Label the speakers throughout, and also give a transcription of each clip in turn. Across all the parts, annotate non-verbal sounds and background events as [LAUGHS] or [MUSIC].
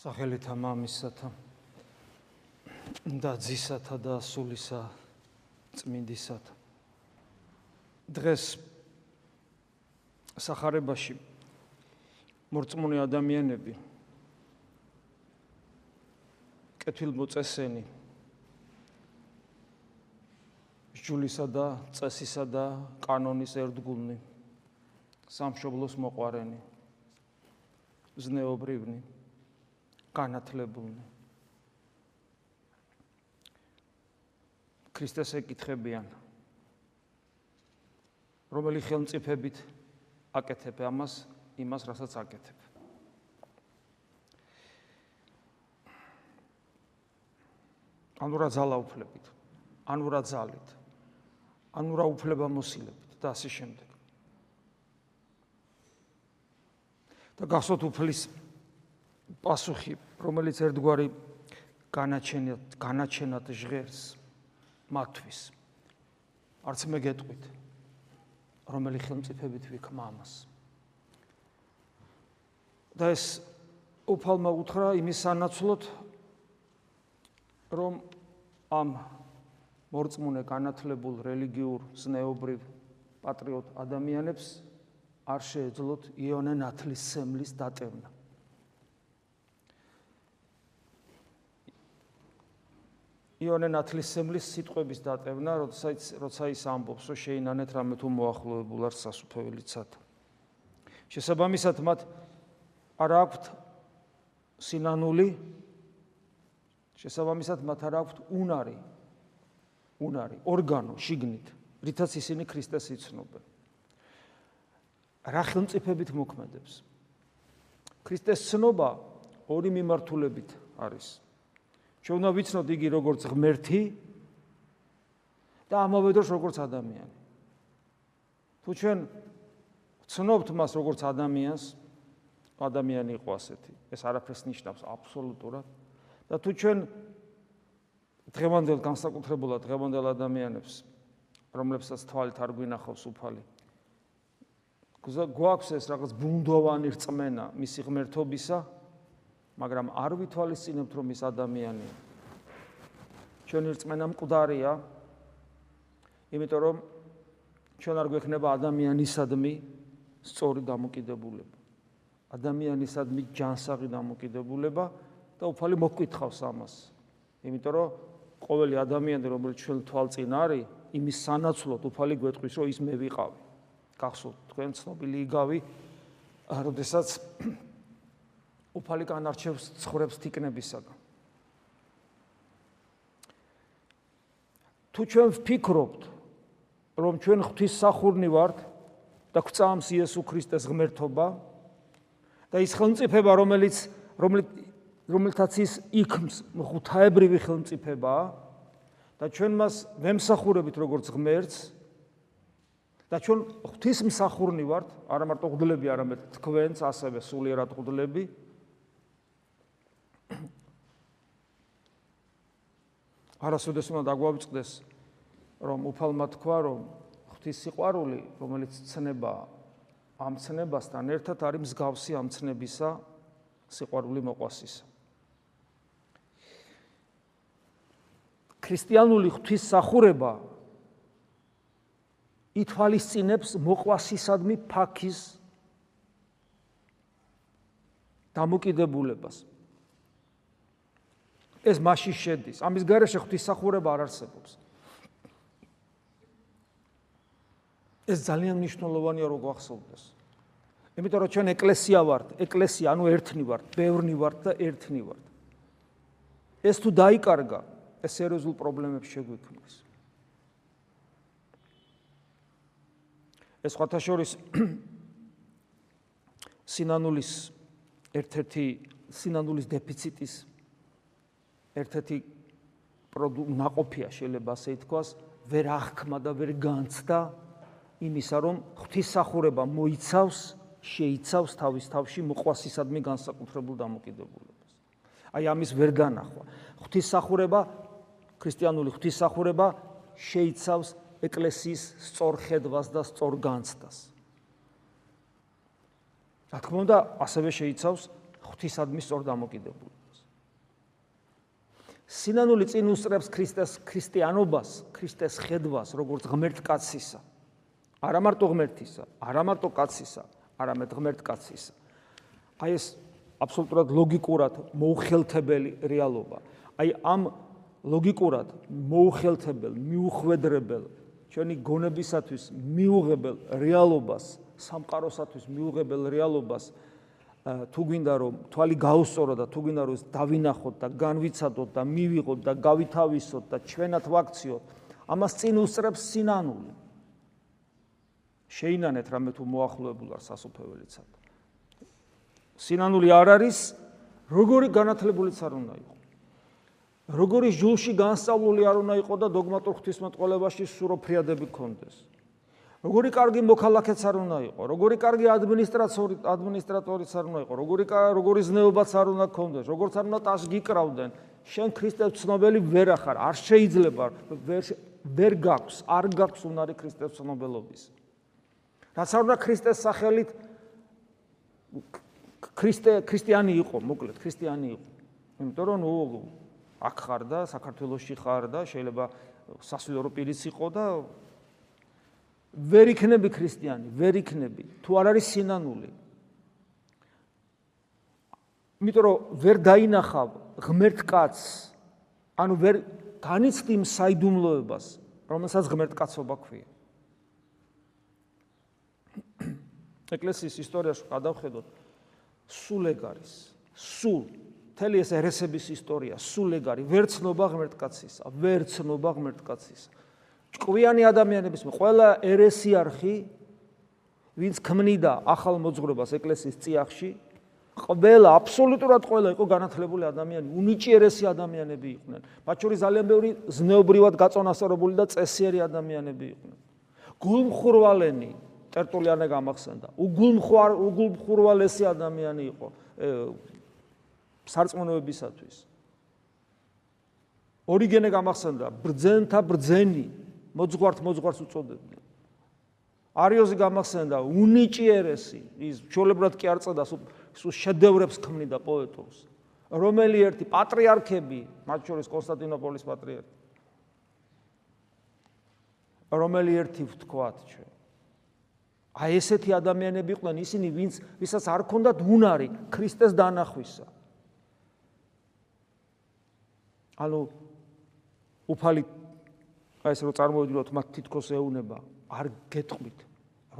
Speaker 1: სახელითა მამისათა და ძისათა და სულისა წმინდისათა. დღეს сахарებაში მორწმუნე ადამიანები კეთილმოწესენი სჯულისა და წესისა და კანონის ერთგულნი სამშობლოს მოყარენი ზნეობრივნი განათლებულნი. ქრისტეს ეკითხებიან რომელი ხელმწიფებით აკეთებ ამას იმას რასაც აკეთებ. ანუ რა ძალაუფლებით ანუ რა ძალით? ანუ რა უფლებამოსილებით და ასე შემდეგ. და გახსოვთ უფლის პასუხი, რომელიც ერთგვარი განაჩენად განაჩენად ჟღერს მათთვის. არც მე გეტყვით, რომელი ხელმწიფებით ვიქმა ამას. და ეს უფალმა უთხრა იმის სანაცვლოდ, რომ ამ მორწმუნე განათლებულ რელიგიურ ზნეობრივ პატრიოტ ადამიანებს არ შეეძლოთ იონე ნათლისმცემლის დატევნა. იონე ნათლისმცემლის სიტყვების დატევნა, როდესაც როცა ის ამბობს, რომ შეინანეთ რამე თუ მოახლოებულ არ სასუფეველიცად. შესაბამისად მათ არ აქვთ სინანული შესაბამისად მათ არ აქვთ უნარი უნარი ორგანო შიგნით რითაც ისინი ქრისტეს იცნობენ. რა ხელმწიფებით მოქმედებს? ქრისტეს ცნობა ორი მიმართულებით არის ჩვენ უნდა ვიცნოთ იგი როგორც ღმერთი და ამავე დროს როგორც ადამიანი. თუ ჩვენ ვცნობთ მას როგორც ადამიანს, ადამიანი იყო ასეთი. ეს არაფერს ნიშნავს აბსოლუტურად. და თუ ჩვენ დღევანდელ განსაკუთრებულად დღევანდელ ადამიანებს, რომლებსაც თვალით არ გვინახავს უფალი, გვაქვს ეს რაღაც ბუნდოვანი რწმენა მისი ღმერთობისა, მაგრამ არ ვითვალისწინებთ რომ ის ადამიანია. ჩვენი რწმენა მკვდარია. იმიტომ რომ ჩვენ არ გვექნება ადამიანისადმი სწორი დამოკიდებულება. ადამიანისადმი ჯანსაღი დამოკიდებულება და უფალი მოგკითხავს ამას. იმიტომ რომ ყოველი ადამიანი რომელიც ჩვენ თვალწინ არის, იმის სანაცვლოდ უფალი გვეტყვის რომ ის მე ვიყავი. გახსოვთ თქვენ ცნობილი იგავი, როდესაც უფალი განარჩევს ცხოვრებს თიკნებისაგან. თუ ჩვენ ვფიქრობთ, რომ ჩვენ ღვთის სახურნი ვართ და გვწამს იესო ქრისტეს ღმერთობა და ის ხელმწიფება, რომელიც რომელთაც ის იქმს, ღვთაებრივი ხელმწიფებაა და ჩვენ მას ვემსახურებით როგორც ღმერთს და ჩვენ ღვთის მსახურნი ვართ, არა მარტო ღვთლები, არამედ თქვენც ასევე სულიერად ღვთლები. [COUGHS] არასოდეს უნდა დაგვავიწყდეს რომ უფალმა თქვა რომ ღვთის სიყვარული რომელიც ცნება ამ ცნებასთან ერთად არის მსგავსი ამ ცნებისა სიყვარული მოყვასისა ქრისტიანული ღვთისმსახურება ითვალისწინებს მოყვასისადმი ფაქის დამოკიდებულებას ეს მასში შედის. ამის გარეშე ღვთისმსახურება არ არსებობს. ეს ძალიან მნიშვნელოვანია რომ გვახსოვდეს. იმიტომ რომ ჩვენ ეკლესია ვართ, ეკლესია, ანუ ერთნი ვართ, ბევრნი ვართ და ერთნი ვართ. ეს თუ დაიკარგა, ეს სერიოზულ პრობლემებს შეგვიქმნის. ეს ხათაშორის სინანულის ერთ-ერთი სინანულის დეფიციტის ერთ-ერთი ნაყოფია შეიძლება ასე ითქვას, ვერ აღქმა და ვერ განცდა იმისა, რომ ღვთისახურება მოიცავს, შეიცავს თავის თავში მოყვასისადმი განსაკუთრებულ დამოკიდებულებას. აი ამის ვერ განახვა. ღვთისახურება, ქრისტიანული ღვთისახურება შეიცავს ეკლესიის სწორ ხედვას და სწორ განცდას. რა თქმა უნდა, ასევე შეიცავს ღვთისადმი სწორ დამოკიდებულებას. სინანული წინ უსწრებს ქრისტეს ქრისტიანობას, ქრისტეს ხედვას, როგორც ღმერთ კაცისა. არა მარტო ღმერთისა, არა მარტო კაცისა, არამედ ღმერთ კაცისა. აი ეს აბსოლუტურად ლოგიკურად მოუხელთებელი რეალობა. აი ამ ლოგიკურად მოუხელთებელ, მიუხვედრებელ ჩვენი გონებისათვის მიუღებელ რეალობას, სამყაროსათვის მიუღებელ რეალობას თუ გინდა რომ თვალი გაუსწორო და თუ გინდა რომ დავინახოთ და განვიცადოთ და მივიღოთ და გავითავისოთ და ჩვენად ვაქციოთ, ამას წინ უსწრებს სინანული. შეინანეთ რამე თუ მოახლოებულ არ სასופველიცად. სინანული არ არის როგორი განათლებულიც არ უნდა იყოს. როგორი ჟულში განსწავლული არ უნდა იყოს და დოგმატურ ღვთისმეტყველებაში სუროფრიადები გქონდეს. როგორი კარგი მოქალაქეც არ უნდა იყოს, როგორი კარგი ადმინისტრატორი ადმინისტრატორიც არ უნდა იყოს, როგორი როგორი ზნეობაც არ უნდა გქონდეს, როგორც არ უნდა ტას გიკრავდნენ, შენ ქრისტეს ცნობელი ვერ ახარ, არ შეიძლება ვერ ვერ გაქვს, არ გაქვს უნარი ქრისტეს ცნობელობის. რაც არ უნდა ქრისტეს სახელით ქრისტე ქრისტიანი იყო, მოკლედ ქრისტიანი იყო. იმიტომ რომ ნუ აქ ხარ და საქართველოსში ხარ და შეიძლება სასულიერო პირიც იყო და ვერ იქნები ქრისტიანი, ვერ იქნები, თუ არ არის სინანული. იმიტომ რომ ვერ დაინახავ ღმერთ კაცს, ანუ ვერ განიცდი საიდუმლოებას, რომელსაც ღმერთ კაცობა ქვია. [COUGHS] ეკლესიის ისტორიაში გადავხედოთ. სულ ეგ არის. სულ. თელი ეს ერესების ისტორია. სულ ეგ არის. ვერცნობა ღმერთკაცისა. ვერცნობა ღმერთკაცისა ჭკვიანი ადამიანების ყველა ერესიარხი ვინც ქმნიდა ახალ მოძღვრებას ეკლესიის წიაღში ყველა აბსოლუტურად ყველა იყო განათლებული ადამიანი უნიჭიერესი ადამიანები იყვნენ მათ შორის ძალიან ბევრი ზნეობრივად გაწონასწორებული და წესიერი ადამიანები იყვნენ გულმხურვალენი ტერტულიანე გამახსენდა. უგულმხვარ უგულმხურვალესი ადამიანი იყო სარწმუნოებისათვის. ორიგენე გამახსენდა, ბრძენთა ბრძენი, მოძღვართ მოძღვარს უწოდებდნენ. არიოზი გამახსენდა, უნიჭიერესი, ის ჩოლებრად კი არ წოდა, სულ შედევრებს ქმნიდა პოეტურს. რომელი ერთი პატრიარქები, მათ შორის კონსტანტინოპოლის პატრიარქი. რომელი ერთი ვთქვათ ჩვენ აი ესეთი ადამიანები იყვნენ ისინი ვინც ვისაც არ ქონდათ უნარი ქრისტეს დანახვისა ანუ უფალი აი ეს რო წარმოვიდგინოთ მათ თითქოს ეუნება არ გეტყვით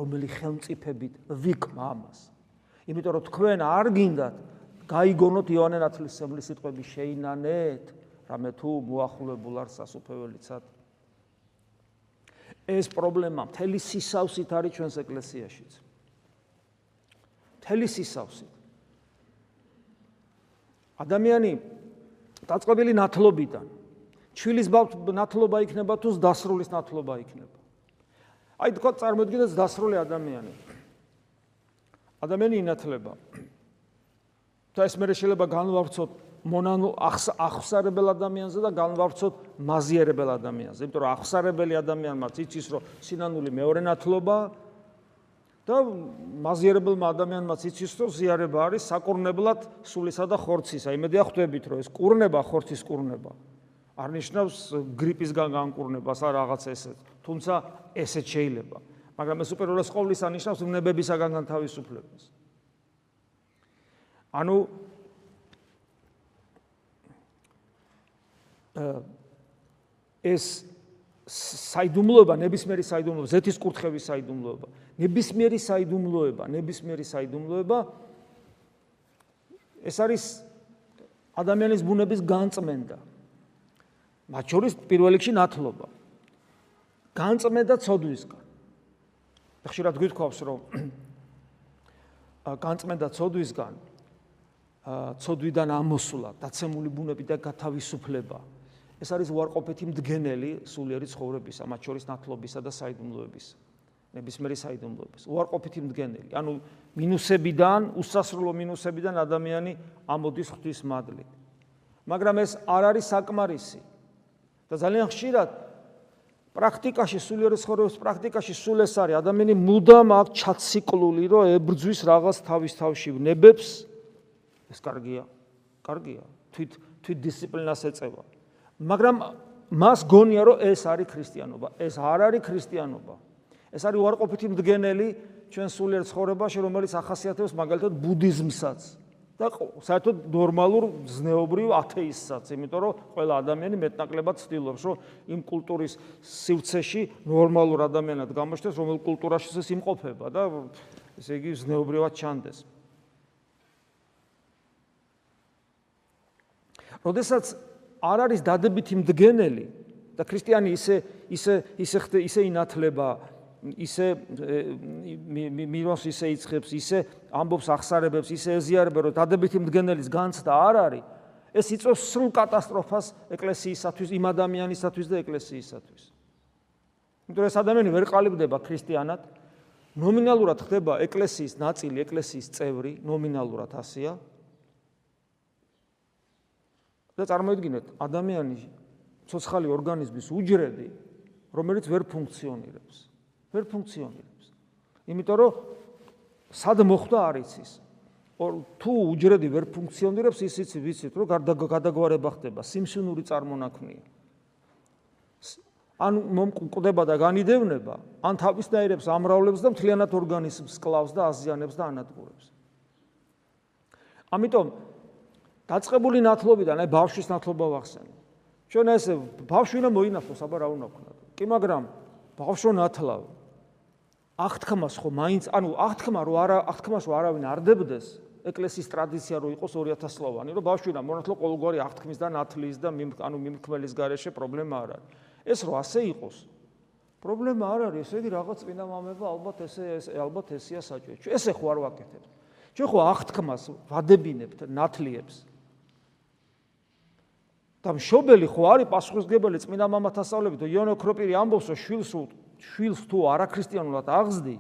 Speaker 1: რომელი ხელმწიფებით ვიქმა ამას იმიტომ რომ თქვენ არ გინდათ გაიგონოთ იოანე ნათლისმცემლის სიტყვები შეინანეთ რამე თუ მოახლოებულ არ სასופველიცად ეს პრობლემა მთელი სისავსით არის ჩვენს ეკლესიაშიც. მთელი სისავსით. ადამიანი დაწყობილი ნათლობიდან ჩვილის ნათლობა იქნება თუ დასრულის ნათლობა იქნება. აი თქვა წარმოიდგინეთ დასრული ადამიანი. ადამიანი ინათლება. და ეს მე შეიძლება განვავრცოთ მონანო ახსარებელ ადამიანზე და განვარცოთ მაზიერებელ ადამიანზე. იმიტომ რომ ახსარებელი ადამიანმაც იცის, რომ სინანული მეორე ნათლობა და მაზიერებელმა ადამიანმაც იცის, რომ ზიარება არის საკურნებლად სულისა და ხორცისა. იმედია ხვდებით, რომ ეს კურნება ხორცის კურნება არ ნიშნავს გრიპისგან განკურნებას ან რაღაც ესეთ. თუმცა ესეც შეიძლება. მაგრამ ეს უპირველეს ყოვლისა ნიშნავს ნებებისაგან განთავისუფლებას. ანუ ეს საიდუმლოება, ნებისმიერი საიდუმლოება, ზეთის კურთხევის საიდუმლოება, ნებისმიერი საიდუმლოება, ნებისმიერი საიდუმლოება ეს არის ადამიანის ბუნების განწმენდა. მათ შორის პირველ რიგში ნათლობა. განწმენდა ცოდვისგან. ხშირად გვითხოვს, რომ [CLEARS THROAT] განწმენდა ცოდვისგან ცოდვიდან ამოსულა, დაცემული ბუნები და გათავისუფლება. ეს არის უარყოფითი მდგენელი სულიერი ცხოვრებისა, მათ შორის ნათლობისა და საიდუმლოებისა. ნებისმიერი საიდუმლოების. უარყოფითი მდგენელი. ანუ მინუსებიდან, უსასრულო მინუსებიდან ადამიანი ამოდის ღვთის მადლით. მაგრამ ეს არ არის საკმარისი. და ძალიან ხშირად პრაქტიკაში სულიერი ცხოვრების პრაქტიკაში სულ ეს არის ადამიანი მუდამ აქვს ჩაციკლული, რომ ებრძვის რაღაც თავის თავში ნებებს ეს კარგია. კარგია. თვით თვით დისციპლინას ეწევა. მაგრამ მას გონია რომ ეს არის ქრისტიანობა. ეს არ არის ქრისტიანობა. ეს არის უარყოფითი მდგენელი ჩვენ სულიერ ცხოვრებაში, რომელიც ახასიათებს მაგალითად ბუდიზმსაც და საერთოდ ნორმალურ ზნეობრივ ათეისტსაც, იმიტომ რომ ყველა ადამიანი მეტნაკლებად ცდილობს, რომ იმ კულტურის სივრცეში ნორმალურ ადამიანად გამოჩნდეს, რომელ კულტურაში ის იმყოფება და ესე იგი ზნეობრივად ჩანდეს. როდესაც არ არის დადებითი მდგენელი და ქრისტიანი ისე ისე ისე ისე ინათლება ისე მიროს ისე იწખებს ისე ამბობს ახსარებებს ისე ეზიარება რომ დადებითი მდგენელის განცდა არ არის. ეს იწვევს სრულ კატასტროფას ეკლესიისათვის იმ ადამიანისათვის და ეკლესიისათვის. იმიტომ ეს ადამიანი ვერ ყალიბდება ქრისტიანად. ნომინალურად ხდება ეკლესიის ნაწილი ეკლესიის წევრი ნომინალურად ასია და წარმოიდგინეთ ადამიანი ცოცხალი ორგანიზმის უჯრედი რომელიც ვერ ფუნქციონირებს ვერ ფუნქციონირებს იმიტომ რომ სად მოხდა არ იცის თუ უჯრედი ვერ ფუნქციონირებს ისიც ვიცით რომ გადაგვარება ხდება სიმსივნური წარმონაქმნია ან მომკვდება და განიდევნება ან თავისნაირებს ამრავლებს და მთლიანად ორგანიზმს კლავს და აზიანებს და ანადგურებს ამიტომ დაწყებული ნათლობიდან, აი ბავშვის ნათლობა ვახსენე. ჩვენ ეს ბავშვი უნდა მოინათლოს, აბა რა უნდა ვქნა. კი, მაგრამ ბავშვო ნათლავ. აღთქმას ხო მაინც, ანუ აღთქმა რო არა, აღთქმას რო არავინ არ დებდეს, ეკლესიის ტრადიცია რო იყოს 2000 სლოვანი, რომ ბავშვი უნდა მონათლო ყოველგვარი აღთქმის და ნათლის და ანუ მიმქმელის გარეშე პრობლემა არ არის. ეს რო ასე იყოს, პრობლემა არ არის, ესე იგი რაღაც წინა მამება ალბათ ესე ალბათ ესეა საჭირო. ჩვენ ესე ხო არ ვაკეთებთ. ჩვენ ხო აღთქმას ვადებინებთ ნათლიებს. და მშობელი ხო არის პასუხისგებელი წმინდა მამათა სწავლებით იონო ქროპირი ამბობს რომ შვილს შვილს თუ არაქრისტიანულად აღზდი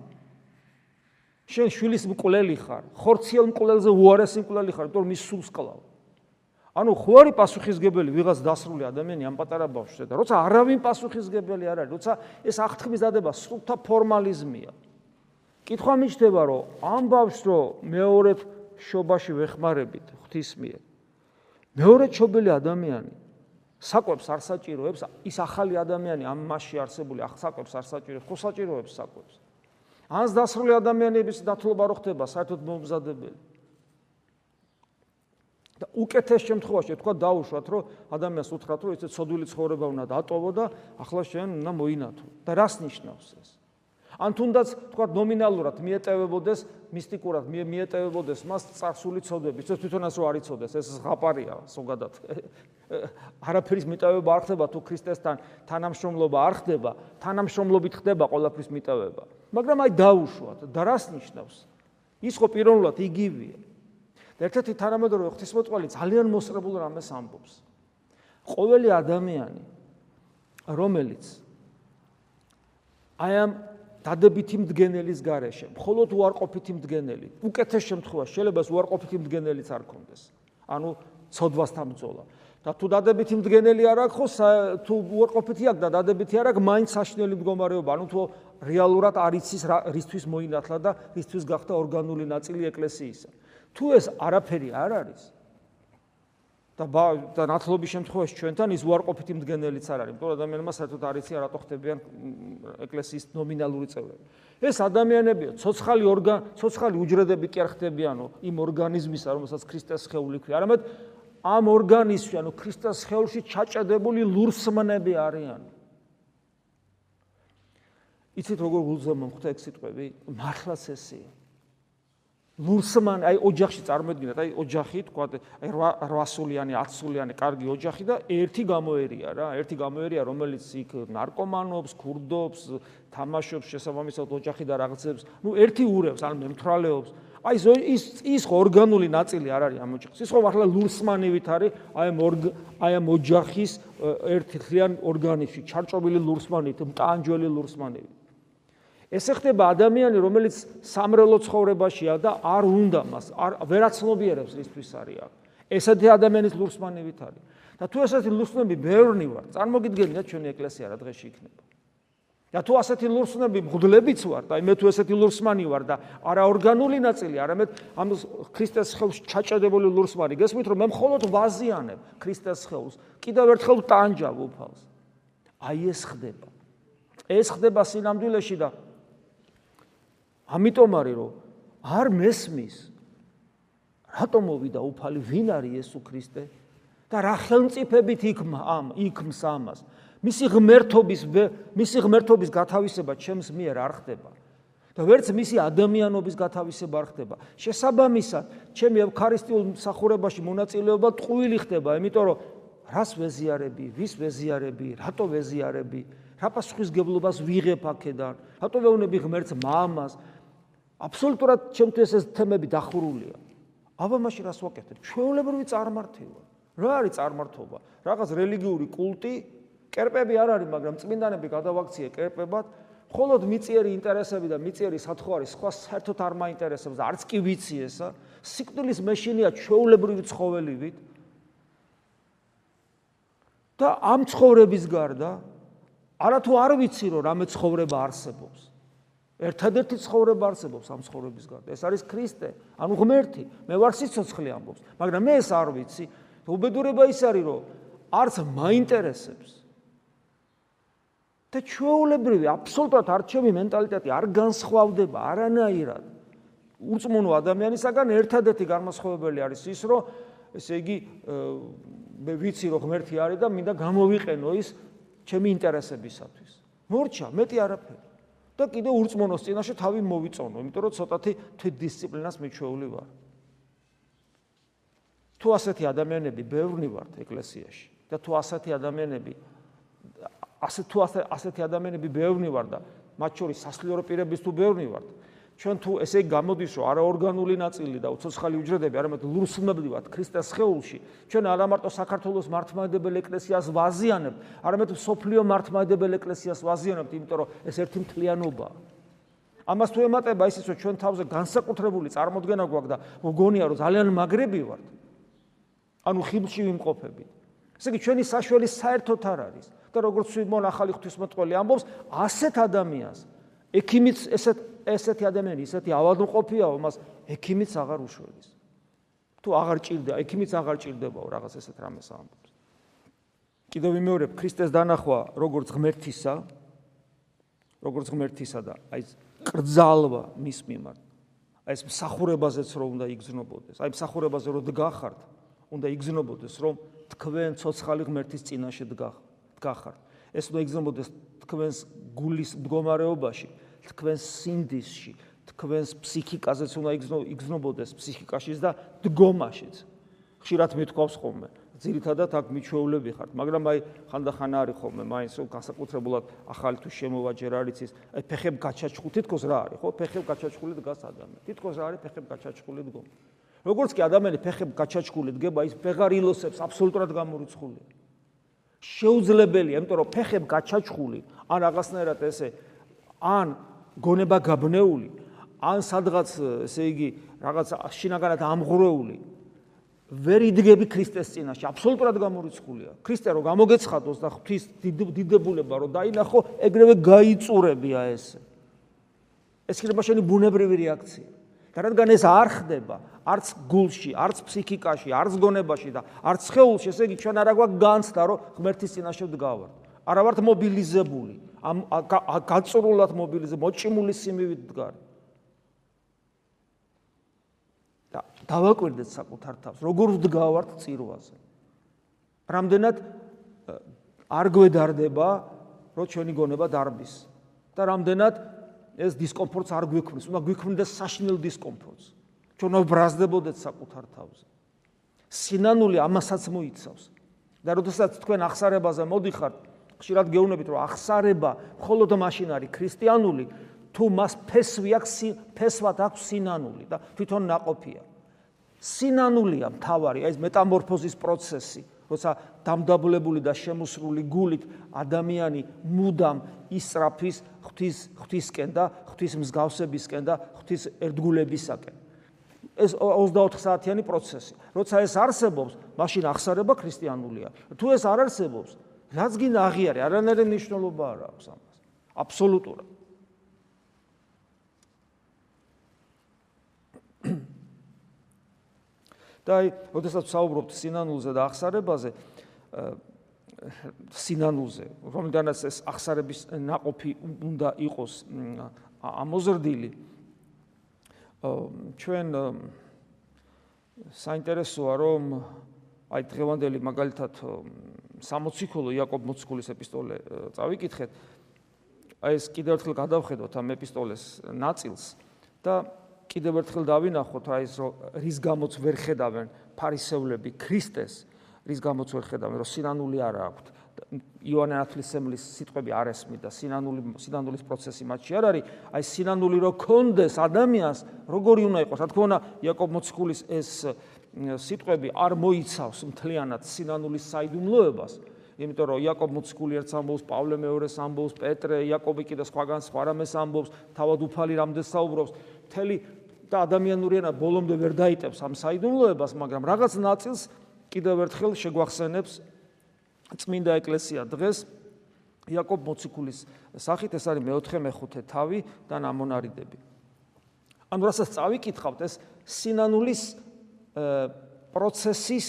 Speaker 1: შენ შვილის მკვლელი ხარ ხორციელ მკვლელზე უარესი მკვლელი ხარ იმიტომ რომ მის სულს კლავ ანუ ხო არის პასუხისგებელი ვიღაც დასრული ადამიანი ამ პატარა ბავშვზე და როცა არავინ პასუხისგებელი არ არის როცა ეს აღთქმის დადება სრულთა ფორმალიზმია. კითხვა მიჩნდება რომ ამ ბავშვს რო მეორე შობაში ვეხმარებით ღვთის მიერ მეორე ჩობილი ადამიანი საკვებს არ საჭიროებს ის ახალი ადამიანი ამ მასში არსებული საკვებს არ საჭიროებს ხო საჭიროებს საკვებს? ანს დასრული ადამიანების დათლობა რო ხდება საერთოდ მომზადებელი. და უკეთეს შემთხვევაში თქვა დაუშვათ რომ ადამიანს უთხრათ რომ ეს ცოდვილი ცხოვრება უნდა დატოვო და ახლა შენ უნდა მოინათო. და რას ნიშნავს ეს ან თუნდაც თქვა ნომინალურად მიეტევებოდეს მისტიკურად მიეტევებოდეს მას წარსული ცოდები. ეს თვითონაც რო არიწოდეს ეს ღაპარია ზოგადად. [LAUGHS] არაფერის მიტევება არ ხდება თუ ქრისტესთან თანამშრომლობა არ ხდება თანამშრომლობით ხდება ყველაფრის მიტევება. მაგრამ აი დაუშვათ და რას ნიშნავს ის ხო პიროვნულად იგივეა. და ერთ-ერთი თანამედროვე ღვთისმოწყალე ძალიან მოსწრებულ რამეს ამბობს. ყოველი ადამიანი რომელიც აი ამ დადებითი მდგენელის გარეშე, მხოლოდ უარყოფითი მდგენელი. უკეთეს შემთხვევაში შეიძლება უარყოფითი მდგენელიც არ კონდეს. ანუ ცოდვასთან ბრძოლა. და თუ დადებითი მდგენელი არ აქვს, ხო თუ უარყოფითი აქვს და დადებითი არ აქვს, მაინც საშნელი მდგომარეობა. ანუ თუ რეალურად არ იცის რისთვის მოინათლა და რისთვის გახდა ორგანული ნაწილი ეკლესიისა. თუ ეს არაფერი არ არის, და და ნათლობის შემთხვევაში ჩვენთან ის უარყოფითი მდგენელიც არ არის. იმიტომ ადამიანმა საერთოდ არ იცი რატო ხდებიან ეკლესიის ნომინალური წევრები. ეს ადამიანებია, ცოცხალი ორგან, ცოცხალი უჯრედები კი არ ხდებიანო იმ ორგანიზმისა, რომელსაც ქრისტეს სხეული ქვია. არამედ ამ ორგანიზმში, ანუ ქრისტეს სხეულში ჩაჭედებული ლურსმნები არიან. იცით როგორ გულზე მომხვდა ეგ სიტყვები? მართლაც ესეა. ლურსმან აი ოჯახში წარმოედგინეთ აი ოჯახი თქვა აი 800-იანი 1000-იანი კარგი ოჯახი და ერთი გამოერია რა ერთი გამოერია რომელიც იქ ნარკომანობს, ქურდობს, თამაშობს შესაბამისად ოჯახი და რაღაცებს ნუ ერთი ურევს ან მემთრალეობს. აი ის ის ორგანული ნაწილი არ არის ამ ოჯახის ის ხო მართლა ლურსმანივით არის აი ამ აი ამ ოჯახის ერთი ხლიან ორგანიზმში ჩარჭობილი ლურსმანით მტანჯველი ლურსმანივით ესე ხდება ადამიანი, რომელიც სამრელო ცხოვრებაშია და არ უნდა მას, არ ვერაცნობიერებს რისთვის არის. ესეთი ადამიანის ლურსმანივით არის. და თუ ესეთი ლურსმანები ბევრნი ვარ, წარმოგიდგენია ჩვენი ეკლესია რა დღეში იქნება. და თუ ასეთი ლურსმნები მღვდლებიც ვარ და მე თუ ესეთი ლურსმანი ვარ და არა ორგანული ნაწილი, არამედ ამ ქრისტეს ხელს ჩაჭედებული ლურსმანი, გესმით რომ მე მხოლოდ ვაზიანებ ქრისტეს ხელს, კიდევ ერთხელ ტანჯავ უფალს. აი ეს ხდება. ეს ხდება სინამდვილეში და ამიტომ არის რომ არ მესმის რატომ მოვიდა უფალი ვინ არის იესო ქრისტე? და რა ხელმწიფებით იქმა ამ იქმს ამას? მისი ღმერთობის მისი ღმერთობის გათავისება ჩემს მიერ არ ხდება. და ვერც მისი ადამიანობის გათავისება არ ხდება. შესაბამისად ჩემი ევქარისტიულ მსახურებაში მონაწილეობა ტყუილი ხდება იმიტომ რომ რას ვეზიარები ვის ვეზიარები რატო ვეზიარები? რა პასუხისგებლობას ვიღებ აქედან რატო ვეუბნები ღმერთს მამას აბსოლუტურად ჩემთვის ეს თემები დახურულია. აბა მაშინ რას ვაკეთებ? ჩვეულებრივი წარმართება. რა არის წარმართობა? რაღაც რელიგიური კულტი? კერპები არ არის, მაგრამ წმინდანები გადავაქციე კერპებად, მხოლოდ მიწიერი ინტერესები და მიწიერი სათხო არის, სხვა საერთოდ არ მაინტერესებს. და არც კი ვიცი ესა. სიკვდილის მეშინია ჩვეულებრივი ცხოველივით. და ამ ცხოვრების გარდა არათუ არ ვიცი რომ რამე ცხოვრება არსებობს. ერთადერთი ცხოვრება არსებობს ამ ცხოვრების გარდა. ეს არის ქრისტე, ანუ ღმერთი. მე ვარ სიცოცხლე ამბობს, მაგრამ მე ეს არ ვიცი. უბედურება ის არის რომ არც მაინტერესებს და ჩვეულებრივი აბსოლუტურად არჩევი მენტალიტეტი არ განსხვავდება არანაირად უწმუნო ადამიანისაგან ერთადერთი განმასხვავებელი არის ის რომ ესე იგი მე ვიცი რომ ღმერთი არის და მინდა გამოვიყენო ის ჩემი ინტერესებისათვის მორჩა მეტი არაფერი და კიდე უწმუნოს წინაშე თავი მოვიწონო იმიტომ რომ ცოტათი თვით დისციპლინას მიჩვეული ვარ. თუ ასეთი ადამიანები ბევრნი ვართ ეკლესიაში და თუ ასეთი ადამიანები ასე თუ ასე ასეთი ადამიანები ბევრნი ვარ და მათ შორის სასლიორო პირების თუ ბევრნი ვარ ჩვენ თუ ესე გამოდის რომ არაორგანული ნაწილი და უცოცხალი უჯრედები არამედ ლურსმნები ვართ ქრისტეს სხეულში ჩვენ არა მარტო საქართველოს მართლმადიდებელ ეკლესიას ვაზიანებ არამედ სოფლიო მართლმადიდებელ ეკლესიას ვაზიანებთ იმიტომ რომ ეს ერთი მთლიანობაა ამას თუ ემატება ისიც რომ ჩვენ თავზე განსაკუთრებული წარმოდგენა გვაქვს და მგონია რომ ძალიან მაგრები ვართ. ანუ ხილში ვიმყოფებით. ესე იგი ჩვენი საშველი საერთოდ არ არის და როგორც სიმონ ახალი ღვთისმოწყალე ამბობს, ასეთ ადამიანს ექიმიც ესეთ ესეთი ადამიანი, ესეთი ავადმყოფიაო, მას ექიმიც აღარ უშველის. თუ აღარ ჭირდება, ექიმიც აღარ ჭირდებაო რაღაც ესეთ რამეს ამბობს. კიდევ ვიმეორებ ქრისტეს დანახვა როგორც ღმერთისა, როგორც ღმერთისა და აი კრძალვა მის მიმართ. აი ეს მსახურებაზეც რომ უნდა იგზნობოდეს, აი მსახურებაზე რომ დგახართ, უნდა იგზნობოდეს რომ თქვენ ცოცხალი ღმერთის წინაშე დგახართ. გახართ. ეს უნდა იგზნობოდეს თქვენს გულის მდგომარეობაში, თქვენს სინდისში, თქვენს ფსიქიკაზეც უნდა იგზნობოდეს ფსიქიკაშიც და დგომაშიც. ხშირად მithქვავს ხოლმე, ძირითადად აქ მიჩვეულები ხართ, მაგრამ აი ხანდახან არის ხოლმე, მაინც განსაკუთრებულად ახალი თუ შემოვაჯერ არის ის, აი ფეხებ გაჩაჩხული თითქოს რა არის, ხო? ფეხებ გაჩაჩხული დგას ადამიანი. თითქოს რა არის ფეხებ გაჩაჩხული დგომა. როგორც კი ადამიანი ფეხებ გაჩაჩხული დგება, ის ფეღარ ილოსებს აბსოლუტურად გამორიცხულია. შეუძლებელია, იმიტომ რომ ფეხებ გაჩაჩხული, ან რაღაცნაირად ესე ან გონება გაბნეული, ან სადღაც ესე იგი რაღაც შინაგანად ამღრეული ვერ იდგები ქრისტეს წინაშე, აბსოლუტურად გამორიცხულია. ქრისტე რო გამოგეცხადოს და ღვთის დიდებულება რო დაინახო, ეგრევე გაიწურებია ესე. ეს იქნება შენი ბუნებრივი რეაქცია. და რადგან ეს არ ხდება, არც გულში, არც ფსიქიკაში, არც გონებაში და არც ხეულში, ესე იგი ჩვენ არა გვაქვს განცდა, რომ ღმერთის წინაშე ვდგავართ. არა ვართ მობილიზებული, ამ გაწურულად მობილიზებული, მოჭიმული სიმივით ვდგარ. და დავაკვირდეთ საკუთარ თავს, როგორ ვდგავართ წირვაზე. რამდენად არ გვედარდება, რომ ჩვენი გონება დარბის და რამდენად ეს დისკომფორტს არ გვიქმნის, უნდა გვიქმნდეს საშინელ დისკომფორტს. ჩვენ ვბრაზდებოდეთ საკუთარ თავზე. სინანული ამასაც მოიცავს. და როდესაც თქვენ ახსარებაზე მოდიხართ, ხშირად გეუბნებით, რომ ახსარება მხოლოდ მაშინ არის ქრისტიანული, თუ მას ფესვი აქვს, ფესვად აქვს სინანული და თვითონ ناقოფია. სინანულია მთავარი, ეს მეტამორფოზის პროცესი, როცა დამდაბლებული და შემოსრული გულით ადამიანი მუდამ ისრაფის ღვთის ღვთისკენ და ღვთის მსგავსებისკენ და ღვთის ერთგულებისაკენ. ეს 24 საათიანი პროცესი. როცა ეს არსებობს, მაშინ აღსარება ქრისტიანულია. თუ ეს არ არსებობს, რაც გინდა აღიარე, არანაირი მნიშვნელობა არ აქვს ამას. აბსოლუტურად. და აი, როდესაც საუბრობთ სინანულზე და აღსარებაზე, სინანულზე, რომლიდანაც ეს აღსარების ناقოფი უნდა იყოს ამოზრდილი. ჩვენ საინტერესოა რომ აი დღევანდელი მაგალითად 60 ხოლო იაკობ მოციქულის ეპისტოლე წავიკითხეთ. აი ეს კიდევ ერთხელ გადავხედოთ ამ ეპისტოლეს ნაწილს და კიდევ ერთხელ დავინახოთ აი ეს რის გამოც ვერ ხედავენ ფარისევლები ქრისტეს რის გამოც ვერ ხედავენ რომ სინანული არა აქვთ. იოანე ნათლისმცემლის სიტყვები არ ესმის და სინანული სინანულის პროცესი მათში არ არის. აი სინანული რო კონდეს ადამიანს როგორი უნდა იყოს? რა თქმა უნდა იაკობ მოციქულის ეს სიტყვები არ მოიცავს მთლიანად სინანულის საიდუმლოებას. იმიტომ რომ იაკობ მოციქული ერთს ამბობს, პავლე მეორეს ამბობს, პეტრე, იაკობი კიდე სხვაგან სხვა რამეს ამბობს, თავად უფალი რამდენს საუბრობს, მთელი და ადამიანურიანა ბოლომდე ვერ დაიტევს ამ საიდუმლოებას, მაგრამ რაღაც ნაწილს კიდევ ერთხელ შეგვახსენებს წმინდა ეკლესია. დღეს იაკობ მოციქულის სახით ეს არის მეოთხე მეხუთე თავი და ნამონარიდები. ანუ რასაც წავიკითხავთ ეს სინანულის პროცესის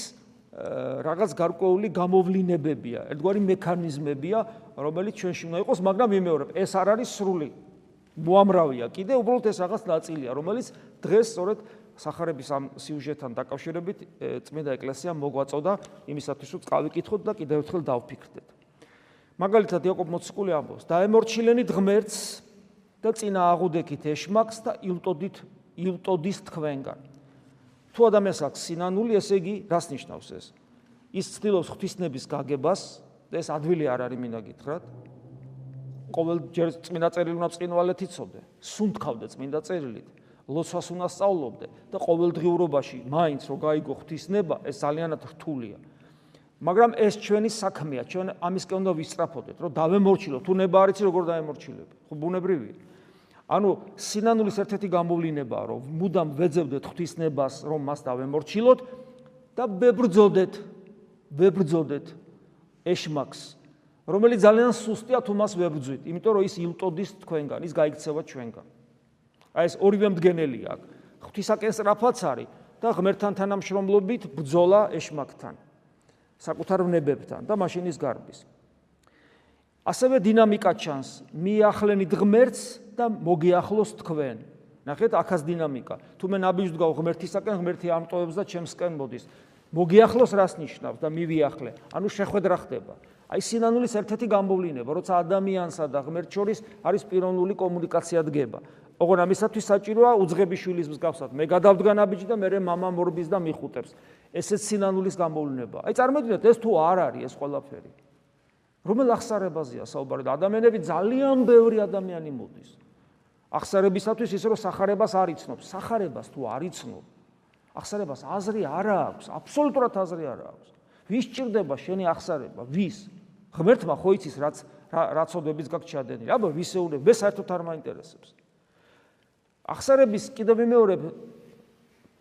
Speaker 1: რაღაც გარკვეული გამოვლინებებია, ერთგვარი მექანიზმებია, რომელიც ჩვენში უნდა იყოს, მაგრამ ვიმეორებ, ეს არ არის სრული. მოამრავია, კიდე უბრალოდ ეს რაღაც ნაწილია, რომელიც დღეს სწორედ сахарების ამ სიუჟეტთან დაკავშირებით წმინდა ეკლესია მოგვაწოდა იმისათვის, რომ წავიკითხოთ და კიდევ ერთხელ დავფიქრდეთ. მაგალითად იაკობ მოციქული ამბობს: "დაემორჩილენით ღმერთს და წინა აღუდექით ეშმაკს და ილტოდით ილტოდის თქვენგან." თუ ადამიანს აქვს სინანული, ესე იგი, რას ნიშნავს ეს? ის ცდილობს ღვთისნების გაგებას, ეს ადვილი არ არის მინდა გითხრათ. ყოველ ჯერ წმინდა წერილი უნდა წინვალეთ იცოდე, სუნთქავდე წმინდა წერილით. ლოცვას უნდა სწავლობდე და ყოველდღიურობაში მაინც რო გაიგო ღვთისნება, ეს ძალიანად რთულია. მაგრამ ეს ჩვენი საქმეა, ჩვენ ამისკენ უნდა ვისწრაფოდეთ, რომ დავემორჩილოთ, თუ ნება არიცი როგორ დაემორჩილებ. ხო ბუნებრივია. ანუ სინანულის ერთ-ერთი გამოვლინებაა, რომ მუდამ ვეძებდეთ ღვთისნებას, რომ მას დავემორჩილოთ და ვებრძოდეთ, ვებრძოდეთ ეშმაკს, რომელიც ძალიან სუსტია თუ მას ვებრძვით, იმიტომ რომ ის ილტოდის თქვენგან, ის გაიქცევა ჩვენგან. აი ეს ორივე მდგენელი აქვს. ღვთისაკენ სწრაფაც არის და ღმერთთან თანამშრომლობით ბძოლა ეშმაკთან. საკუთარ ვნებებთან და მაშინის გარბის. ასევე დინამიკა ჩანს, მიახლენით ღმერთს და მოგიახლოს თქვენ. ნახეთ, ახაც დინამიკა. თუ მე ნაბიჯდგავ ღმერთისაკენ, ღმერთი ამტოვებს და ჩემსკენ მოდის. მოგიახლოს რას ნიშნავს და მივიახლე? ანუ შეხვედრა ხდება. აი სინანულის ერთ-ერთი გამოვლინება, როცა ადამიანსა და ღმერთს შორის არის პიროვნული კომუნიკაცია დგება. ოღონ ამისათვის საჭიროა უძღების შვილის მსგავსად. მე გადავდგა ნაბიჯი და მე მამა მორბის და მიხუტებს. ესეც სინანულის გამოვლენა. აი წარმოგიდგენთ ეს თუ არ არის ეს ყველაფერი. რომელ ახსარებაზეა საუბარი და ადამიანები ძალიან ბევრი ადამიანი მოდის. ახსარებისათვის ის რომ сахарებას არ იცნობს. сахарებას თუ არ იცნობ, ახსარებას აზრი არ აქვს, აბსოლუტურად აზრი არ აქვს. ვის ჭირდება შენი ახსარება? ვის? ღმერთმა ხო იცის რაც რაცოდვებიც გაქვს ჩადენილი. აბა ვისეულებ, მე საერთოდ არ მაინტერესებს. ახსარების კიდევ მეორებ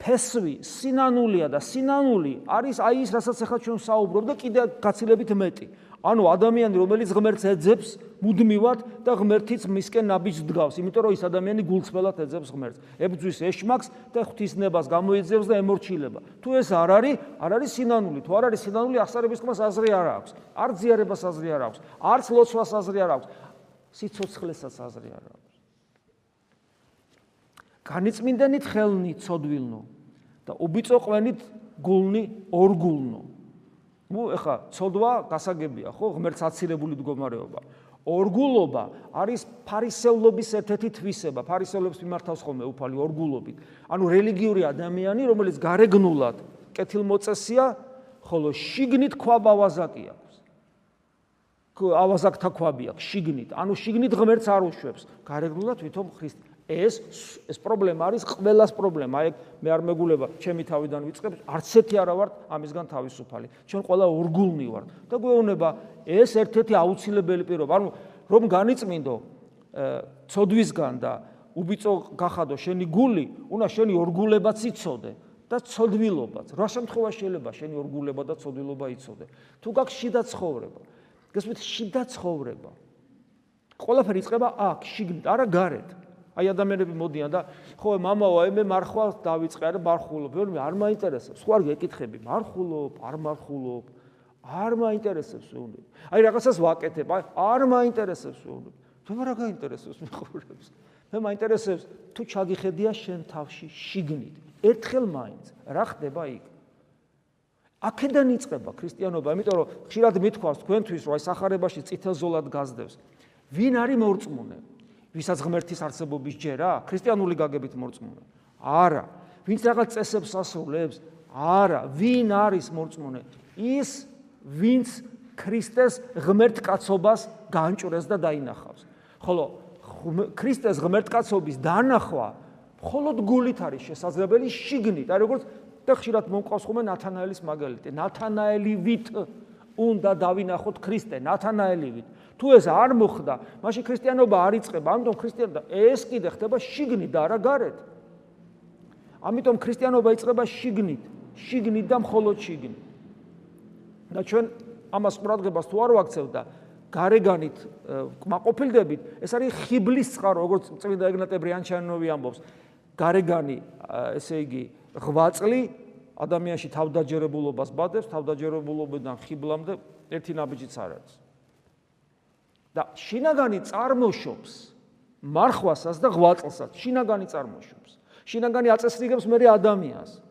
Speaker 1: ფესვი სინანულია და სინანული არის აი ის რასაც ახლა ჩვენ საუბრობ და კიდე გაცილებით მეტი. ანუ ადამიანი რომელიც ღმერთს ეძებს მუდმივად და ღმერთიც მისკენ ნაბიჯს დგავს, იმიტომ რომ ის ადამიანი გულწრფელად ეძებს ღმერთს. ებძვის ეშმაკს და ღვთისნებას გამოიძებს და ემორჩილება. თუ ეს არ არის, არ არის სინანული. თუ არ არის სინანული, ახსარების ხმას აზრი არ აქვს. არ ზიარებას აზრი არ აქვს. არც ლოცვას აზრი არ აქვს. სიცოცხლესაც აზრი არ აქვს. განიწმინდენით ხელნი ცოდვილნო და უბიწო ყვენით გულნი ორგულნო. ნუ ეხა ცოდვა გასაგებია ხო ღმერთს აცილებული მდგომარეობა. ორგულობა არის ფარისევლობის ერთ-ერთი თვისება. ფარისევლებს მიმართავს ხოლმე უფალი ორგულობით. ანუ რელიგიური ადამიანი, რომელიც გარეგნულად კეთილმოწესია, ხოლო შიგნით ქვაბავაზაკი აქვს. ავაზაკთა ქვაბი აქვს შიგნით. ანუ შიგნით ღმერთს არ უშვებს. გარეგნულად თვითონ ხრისტი ეს ეს პრობლემა არის ყველას პრობლემა. აი მე არ მეგულება, ჩემი თავიდან ვიწყებ, არც ერთი არა ვარ ამისგან თავისუფალი. ჩვენ ყველა ორგულნი ვართ და გვეუბნება ეს ერთ-ერთი აუცილებელი პირობა. ანუ რომ განიწმინდო ცოდვისგან და უბიწო გახადო შენი გული, უნდა შენი ორგულებაც იცოდე და ცოდვილობაც. რა შემთხვევაში შეიძლება შენი ორგულება და ცოდვილობა იცოდე? თუ გაქვს შიდა ცხოვრება. გასვით შიდა ცხოვრება. ყველაფერი იწყება აქ, შიგნით, არა გარეთ. აი ადამიანები მოდიან და ხო მამაო აი მე მარხვალს დავიწყე არა მარხულობ მე არ მაინტერესებს. ხო არ გეკითხები მარხულობ არ მარხულობ? არ მაინტერესებს უუნებ აი რაღაცას ვაკეთებ აი არ маინტერესებს უუნებ მე რა გაინტერესებს მეხურებს მე მაინტერესებს თუ ჩაგიხედია შენ თავში შიგნით. ერთხელ მაინც რა ხდება იქ? აქედან იწყება ქრისტიანობა იმიტომ რომ ხშირად მithქვას თქვენთვის რომ აი სახარებაში წითელზოლად გაზდევს. ვინ არის მორწმუნე? ვისაც ღმერთის არსებობის ჯერა? ქრისტიანული გაგებით მორწმუნე? არა. ვინც რაღაც წესებს ასრულებს? არა. ვინ არის მორწმუნე? ის, ვინც ქრისტეს ღმერთკაცობას განჭურეს და დაინახავს. ხოლო ქრისტეს ღმერთკაცობის დანახვა მხოლოდ გულით არის შესაძლებელი შიგნით. აი როგორც და ხშირად მომყავს ხოლმე ნათანაელის მაგალითი. ნათანაელივით უნდა დავინახოთ ქრისტე, ნათანაელივით. თუ ეს არ მოხდა, მაშინ ქრისტიანობა არ იწყება. ამიტომ ქრისტიანობა ეს კიდე ხდება შიგნით და არა გარეთ. ამიტომ ქრისტიანობა იწყება შიგნით, შიგნით და მხოლოდ შიგნით. და ჩვენ ამას ყურადღებას თუ არ ვაქცევთ და გარეგანით კმაყოფილდებით, ეს არის ხიბლის წყარო, როგორც წმინდა ეგნატე ბრიანჩანოვი ამბობს. გარეგანი, ესე იგი, ღვაწლი ადამიანში თავდაჯერებულობას ბადებს, თავდაჯერებულობიდან ხიბლამდე ერთი ნაბიჯიც არ არის. და შინაგანი წარმოშობს მარხვასაც და ღვაწლსაც, შინაგანი წარმოშობს. შინაგანი აწესრიგებს მე ადამიანს.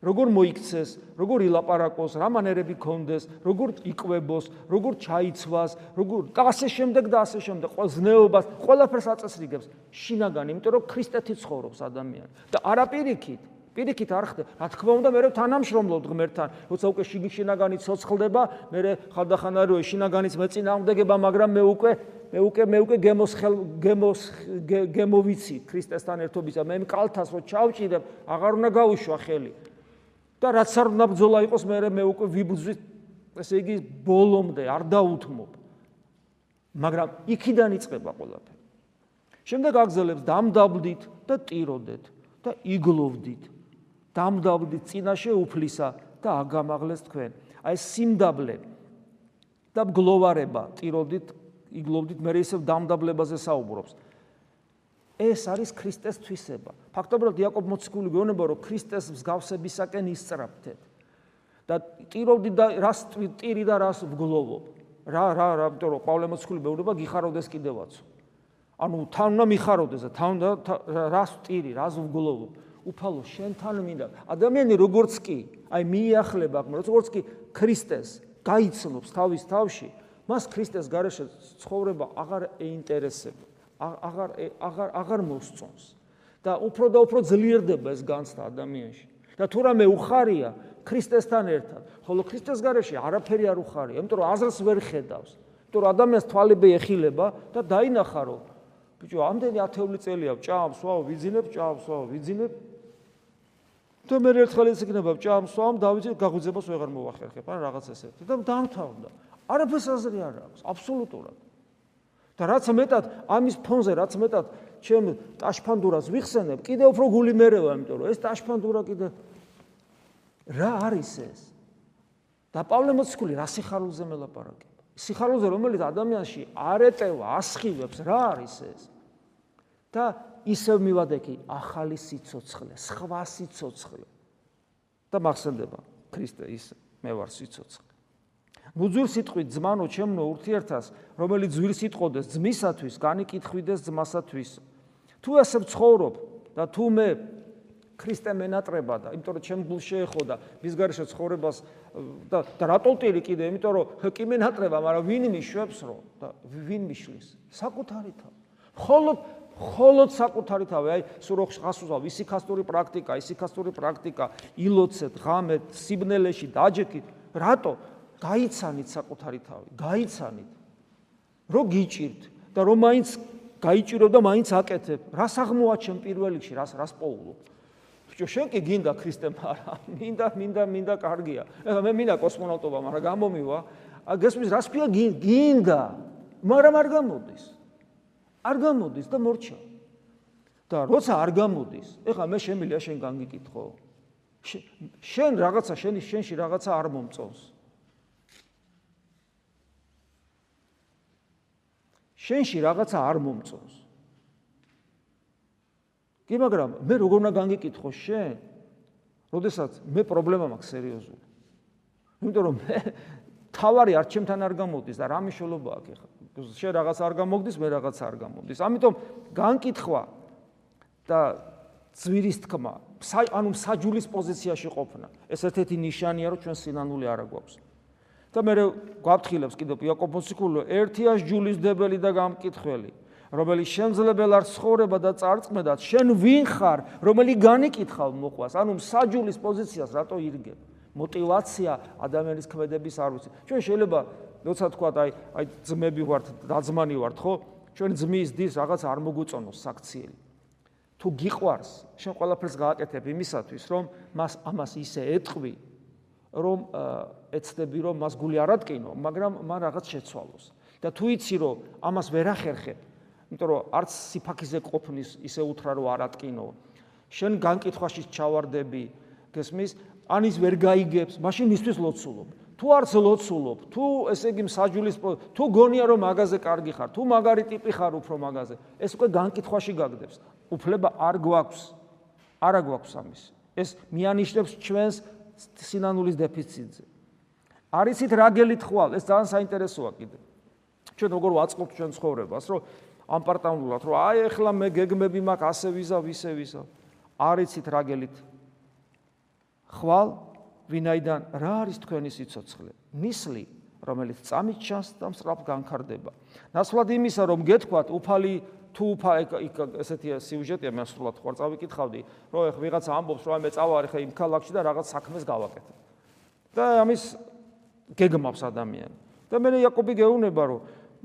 Speaker 1: როგორ მოიქცეს, როგორ ილაპარაკოს, რა მანერები ქონდეს, როგორ იკვებოს, როგორ ჩაიცვას, როგორ და ასე შემდეგ და ასე შემდეგ, ყველა ზნეობას, ყველაფერს აწესრიგებს შინაგანი, იმიტომ რომ ქრისტეთი ცხოვრობს ადამიანი და არაპირიქით პირიქით არ ხდება. რა თქმა უნდა, მე თანამშრომლობ ღმერთთან, როცა უკვე შინაგანი ცოცხლდება, მე ხანდახან არის შინაგანის მეწინააღმდეგება, მაგრამ მე უკვე მე უკვე მე უკვე გემოს ხელ გემოს გემოვიცი ქრისტესთან ერთობისა. მე მკალთას რო ჩავჭიდებ, აღარ უნდა გაუშვა ხელი. და რაც არ უნდა ბძოლა იყოს, მე მე უკვე ვიბძვი, ესე იგი ბოლომდე არ დაუთმობ. მაგრამ იქიდან იწყება ყველაფერი. შემდეგ აგზელებს დამდაბლდით და ტიროდეთ და იგლოვდით. დამდაბლდით წინაშე უფლისა და აგამაღლეს თქვენ. აი სიმდაბლე და გლოვარება ტიროდით, იგლოვდით, მე ისევ დამდაბლებაზე საუბრობს. ეს არის ქრისტეს თვისება. ფაქტობრივად იაკობ მოციქული გვეუბნება, რომ ქრისტეს მსგავსებისაკენ ისწრაფთეთ. და ტიროვდი და რას ტირი და რას ვგლოვობ? რა რა რა, იმიტომ რომ პავლე მოციქული მეუბნება გიხაროდეს კიდევაცო. ანუ თან უნდა მიხაროდეს და თან რას ტირი, რას ვგლოვობ? უფალო შენთან მინდა. ადამიანი როგორც კი, აი მიახლება, როგორც კი ქრისტეს გაიცნობს თავის თავში, მას ქრისტეს გარეშე ცხოვრება აღარ ეინტერესებს. აღარ აღარ აღარ მოსწონს და უფრო და უფრო ძლიერდება ეს განცდა ადამიანში და თუ რამე უხარია ქრისტესთან ერთად ხოლო ქრისტეს გარეშე არაფერი არ უხარია იმიტომ რომ აზრს ვერ ხედავს იმიტომ რომ ადამიანს თვალები ეხილება და დაინახა რომ ბიჭო ამდენი ათეული წელია ჭამს ვაო ვიძინებ ჭამს ვაო ვიძინებ და მე ერთხელ ეს იქნება ჭამს ვაო დავიძინებ გაღვიძებას ვეღარ მოვახერხებ ან რაღაც ესეთი და დამთავრდა არაფერს აზრი არ აქვს აბსოლუტურად და რაც მეტად ამის ფონზე რაც მეტად ჩემ ტაშფანდურას ვიხსენებ, კიდე უფრო გული მერევა, იმიტომ რომ ეს ტაშფანდურა კიდე რა არის ეს? და პავლე მოციქული რა სიხარულზე მელაპარაკება? სიხარულზე, რომელიც ადამიანში არეტევა, ასხივებს, რა არის ეს? და ისევ მივადექი ახალი სიცოცხლე, სხვა სიცოცხლე. და მახსენდება ქრისტე ის მე ვარ სიცოცხლე. მუძურ სიტყვით ძმანო ჩემნო ურთიერთას, რომელიც ძვილს იტყოდეს ძმისათვის, განიკითხვიდეს ძმასათვის. თუ ასე ვცხოვრობ და თუ მე ქრისტე მენატრება და იმიტომ რომ ჩემ გულში ეხო და მის გარეშე ცხოვრებას და და რატოლტილი კიდე იმიტომ რომ კი მენატრება, მაგრამ ვინ მიშვებს რო და ვინ მიშლის? საკუთარი თავი. მხოლოდ ხოლოდ საკუთარი თავი, აი სუროხ ხასუზა, ვისიქასტური პრაქტიკა, ისიქასტური პრაქტიკა, ილოცეთ, ღამეთ, სიბნელეში დაჯექით. რატო? გაიცანით საკუთარი თავი, გაიცანით. რო გიჭირთ და რომ მაინც გაიჭირო და მაინც აკეთებ, რას აღმოაჩენ პირველ რიგში, რას რას პოულობ. ბიჭო, შენ კი გინდა ქრისტე, მაგრამ მინდა, მინდა, მინდა კარგია. ეხლა მე მინდა კოსმონავტობა, მაგრამ გამომივა. ა გესმის, რას პია გინდა? მაგრამ არ გამოდის. არ გამოდის და მორჩა. და როცა არ გამოდის, ეხლა მე შემილია შენ განგიკითხო. შენ რაღაცა შენი შენში რაღაცა არ მომწონს. შენში რაღაცა არ მომწონს. კი, მაგრამ მე როგორ უნდა განგიკითხო შენ? როდესაც მე პრობლემა მაქვს სერიოზული. იმიტომ რომ მე თავარი არ ჩემთან არ გამოდის და რა მნიშვნელობა აქვს ახლა? შენ რაღაც არ გამოგდის, მე რაღაც არ გამოგდის. ამიტომ განგკითხვა და ძვირის თქმა, ანუ საჯულის პოზიციაში ყოფნა, ეს ერთ-ერთი ნიშანია, რომ ჩვენ სინანული არ აგვაქვს. და მე გვაფრთხილებს კიდევ იაკობ მოციქულო, ერთია ჯულისდებელი და გამკითხველი, რომელიც შემძლებელ არ ცხოვრება და წარწმედად, შენ ვინ ხარ, რომელიც განიკითხავ მოყვას, ანუ საჯულის პოზიციას რატო ირგებ? мотивация ადამიანის ქმედების არ ვიცი. ჩვენ შეიძლება როცა თქვა აი აი ძმები ვართ, დაძმანი ვართ, ხო? ჩვენ ძმის დის რაღაც არ მოგვიწონოს საქციელი. თუ გიყვარს, შენ ყველაფერს გააკეთებ იმისათვის, რომ მას ამას ისე ეტყვი, რომ ეცდები რომ მას გული არ ატკინო, მაგრამ მან რაღაც შეცვალოს. და თუ იცი რომ ამას ვერ ახერხებ, იმიტომ რომ არც სიფაქიზე ყოფნის ისე უთხრა რომ არ ატკინო. შენ განკითხვაში ჩავარდები, გესმის? ან ის ვერ გაიგებს, მაშინ ისთვის ლოცულობ. თუ არც ლოცულობ, თუ ესე იგი მსაჯულის თუ გონია რომ მაგაზე კარგი ხარ, თუ მაგარი ტიპი ხარ უფრო მაგაზე, ეს უკვე განკითხვაში გაგდებს. უფლება არ გვაქვს. არა გვაქვს ამის. ეს მიანიშნებს ჩვენს სინანულის დეფიციტზე. არიცით რა გელით ხვალ, ეს ძალიან საინტერესოა კიდე. ჩვენ როგორ ვაწყობთ ჩვენ ცხოვრებას, რომ ამპარტაუნულად, რომ აი ეხლა მე გეგმები მაქვს ასე ვიზა, ვისე ვიზა. არიცით რა გელით ხვალ ვინაიდან რა არის თქვენი სიცოცხლე? ნისლი, რომელიც წამით ჩანს და მსრაფ განქარდება. ნაცვლად იმისა, რომ გეთქვათ, უფალი თუ უფა ესეთი სიუჟეტია მე სულად ხوار წავიკითხავდი, რომ ეხ ვიღაც ამბობს, რომ მე წავარ ხე იმ ქალაქში და რაღაც საქმეს გავაკეთე. და ამის გეგმავს ადამიანი. და მე იაკობი გეუბნება, რომ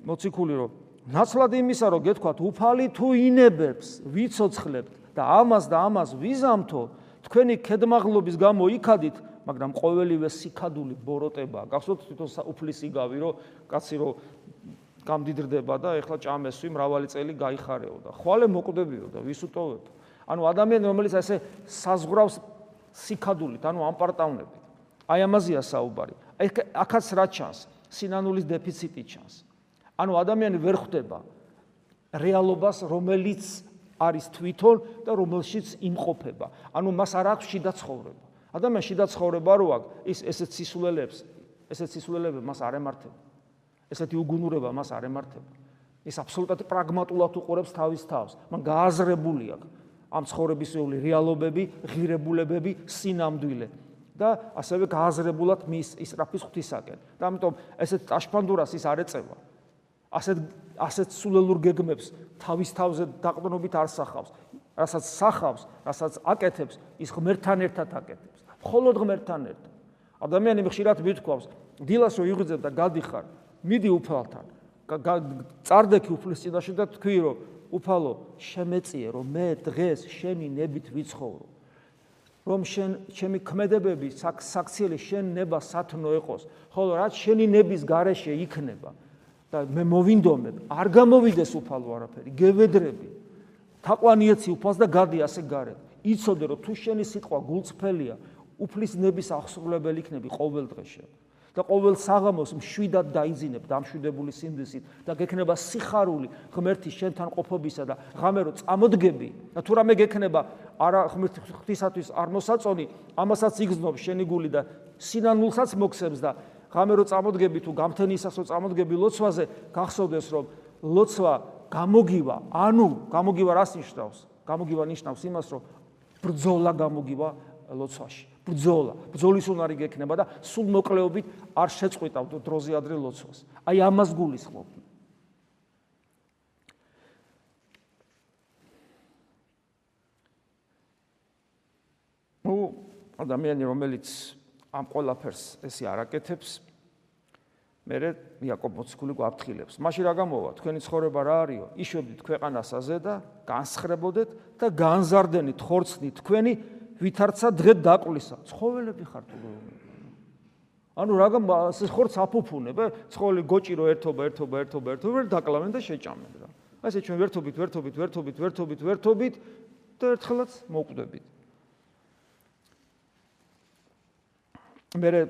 Speaker 1: მოციქული რომ ნაცვლად იმისა, რომ გეთქვათ, უფალი თუ ინებებს, ვიცოცხლებთ და ამას და ამას ვიზამთო, თქვენი ქედმაღლობის გამო იქადით, მაგრამ ყოველივე სიქადული ბოროტება, გახსოვთ თვითონ უფლის იგავი, რომ კაცი რომ გამდიდრდება და ეხლა ჭამესვი მრავალი წელი გაიხარეო და ხვალე მოკვდებიო და ვის უტოვებ? ანუ ადამიანი რომელიც ასე საზღვრავს სიქადულით, ანუ ამპარტავნებით. აი ამაზეა საუბარი. აი აქაც რა ჩანს? სინანულის დეფიციტი ჩანს. ანუ ადამიანი ვერ ხვდება რეალობას, რომელიც არის თვითონ და რომელშიც იმყოფება. ანუ მას არ აქვს შიდა ცხოვრება. ადამიანს შიდა ცხოვრება რო აქვს, ის ესეც სისულელებს, ესეც სისულელები მას არ ემართება. ესეთი უგუნურება მას არ ემართება. ის აბსოლუტურად პრაგმატულად უყურებს თავის თავს. მან გააზრებული აქვს ამ ცხოვრებისეული რეალობები, ღირებულებები, სინამდვილე და ასევე გააზრებულად მის ისრაფის ღვთისაკენ. და ამიტომ ესეთ ტაშფანდურას ის არ ეწევა. ასეთ ასეთ სულელურ გეგმებს თავის თავზე დაყრდნობით არ სახავს. რასაც სახავს, რასაც აკეთებს, ის ღმერთთან ერთად აკეთებს. მხოლოდ ღმერთთან ერთად. ადამიანი ხშირად მithქვავს, დილას რო იღრძებ და გადიხარ, მიდი უფალთან. წარდექი უფლის წინაშე და თქვი რომ უფალო, შემეწიე რომ მე დღეს შენი ნებით ვიცხოვრო. რომ შენ ჩემი ქმედებები საქციელი შენ ნება სათნო ეყოს, ხოლო რაც შენი ნების გარეშე იქნება. და მე მოვინდომებ, არ გამოვიდეს უფალო არაფერი, გევედრები. თაყვანიეცი უფალს და გადი ასე გარეთ. იცოდე რომ თუ შენი სიტყვა გულწრფელია, უფლის ნების აღსრულებელი იქნები ყოველ დღეში. და ყოველ საღამოს მშვიდად დაიძინებ დამშვიდებული სინდისით და გექნება სიხარული ღმერთის შენთან ყოფობისა და ღამე რო წამოდგები და თუ რამე გექნება არა ღმერთის ღვთისათვის არ მოსაწონი ამასაც იგზნობს შენი გული და სინანულსაც მოქცევს და ღამე რო წამოდგები თუ გამთენისას რო წამოდგები ლოცვაზე, გახსოვდეს რომ ლოცვა გამოგივა, ანუ გამოგივა რას ნიშნავს? გამოგივა ნიშნავს იმას, რომ ბრძოლა გამოგივა ლოცვაში. ბრძოლა, ბრძოლის უნარი გექნება და სულ მოკლეობით არ შეწყვიტავ დროზე ადრე ლოცვას. აი ამას გულისხმობ. ნუ ადამიანი რომელიც ამ ყველაფერს ესე არაკეთებს მე იაკობ მოციქული გვაფრთხილებს. მაშინ რა გამოვა? თქვენი ცხოვრება რა არისო? იშვებდით ქვეყანასაზე და განსხრებოდეთ და განზარდენით ხორცნი თქვენი ვითარცა დღე დაყვლისა. ცხოველები ხართ თუ ანუ რა ეს ხორც აფუფუნებ, ცხოველი გოჭირო ერთობა, ერთობა, ერთობა, ერთობა დაკლავენ და შეჭამენ რა. ასე ჩვენ ვერთობით, ვერთობით, ვერთობით, ვერთობით, ვერთობით და ერთხელაც მოკვდებით. მე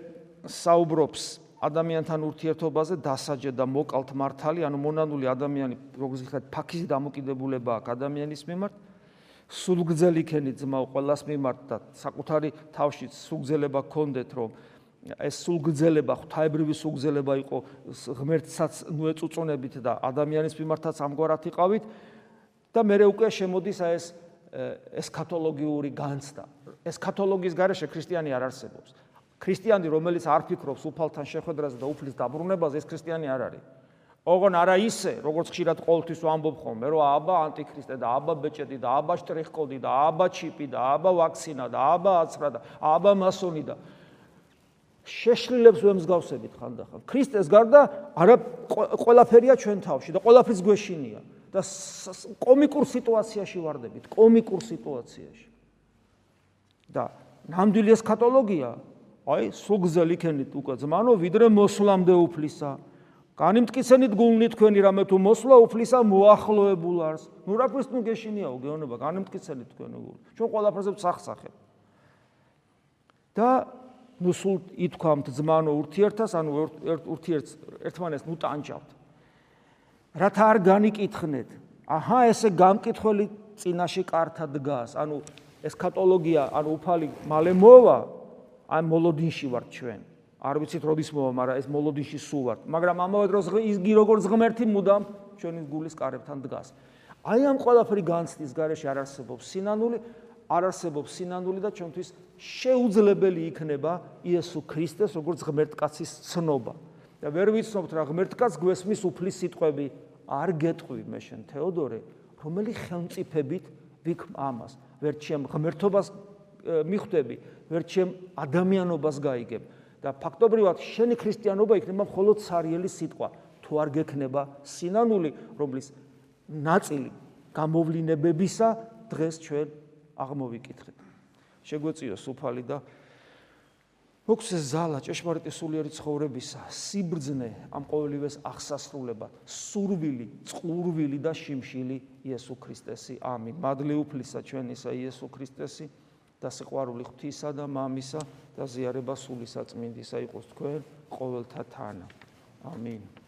Speaker 1: საუბრობს ადამიანთან ურთიერთობაზე დასაჯე და მოკალთ მართალი, ანუ მონანული ადამიანი, როგორც ვიხართ, ფაქიზი დამოკიდებულება აქვს ადამიანის მიმართ. სულგძელი ქენი ძმაო ყოველას მიმართ და საკუთარი თავში სულგძელება გქონდეთ, რომ ეს სულგძელება, ღვთაებრივი სულგძელება იყო ღმერთსაც ნუ ეწუწუნებით და ადამიანის მიმართაც ამგვარად იყავით და მე უკვე შემოდის ეს ესქატოლოგიური განცდა. ესქატოლოგიის გარეშე ქრისტიანი არ არსებობს. ქრისტიანი, რომელიც არ ფიქრობს უფალთან შეხვედრაზე და უფლის დაბრუნებაზე, ეს ქრისტიანი არ არის. ოღონ არა ისე, როგორც ხშირად ყოველთვის ვამბობ ხოლმე, რომ აბა ანტიქრისტე და აბა ბეჭედი და აბა შტრიხკოდი და აბა ჩიპი და აბა ვაქცინა და აბა აცრა და აბა მასონი და შეშლილებს ვემსგავსებით ხანდახან. ქრისტეს გარდა არა ყველაფერია ჩვენ თავში და ყველაფერს გვეშინია. და კომიკურ სიტუაციაში ვარდებით, კომიკურ სიტუაციაში. და ნამდვილი ესქატოლოგია, აი, სუგზელი ქენით უკვე ზმანო, ვიდრე მოსვლამდე უფლისა. განიმტკიცენით გულნი თქვენი რამე თუ მოსვლა უფლისა მოახლოებულ არს. ნუ რა ქვია თუ გეშინიაო გეუბნება, განიმტკიცენით თქვენი გული. ჩვენ ყველაფერზე ვსახსახებ. და ნუ სულ ითქვამთ ზმანო ურთიერთას, ანუ ურთიერთს ერთმანეთს ნუ ტანჯავთ. რათა არ განიკითხნეთ. აჰა, ესე გამკითხველი წინაში კარტა დგას. ანუ ესქატოლოგია, ანუ უფალი მალე მოვა, აი მოლოდინში ვართ ჩვენ. არ ვიცით როდის მოვა, მაგრამ ეს მოლოდინში სულ ვართ. მაგრამ ამავე დროს ისი როგორც ღმერთი მუდამ ჩვენი გულის კარებთან დგას. აი ამ ყველაფერი განცდის გარეშე არ არსებობს სინანული, არ არსებობს სინანული და ჩვენთვის შეუძლებელი იქნება იესო ქრისტეს როგორც ღმერთკაცის ცნობა. და ვერ ვიცნობთ რა ღმერთკაც გვესმის უფლის სიტყვები არ გეტყვი მე შენ თეოდორე რომელი ხელმწიფებით ვიქ ამას ვერ ჩემ ღმერთობას მიხვდები ვერ ჩემ ადამიანობას გაიგებ და ფაქტობრივად შენი ქრისტიანობა იქნება მხოლოდ სარიელი სიტყვა თუ არ გექნება სინანული რომლის ნაწილი გამოვლინებებისა დღეს ჩვენ აღმოვიკითხეთ შეგვეციოს უფალი და მოქცეს ზალა ჭეშმარიტი სულიერი ცხოვრებისა, სიბრძნე ამ ყოველივეს აღსასრულებად, სურვილი, წყურვილი და შიმშილი იესო ქრისტესი. ამინ. მადლი უფლისა ჩვენისა იესო ქრისტესი და სიყვარული ღვთისა და მამისა და ზიარება სული საწმინდისა იყოს თქვენ ყოველთა თანა. ამინ.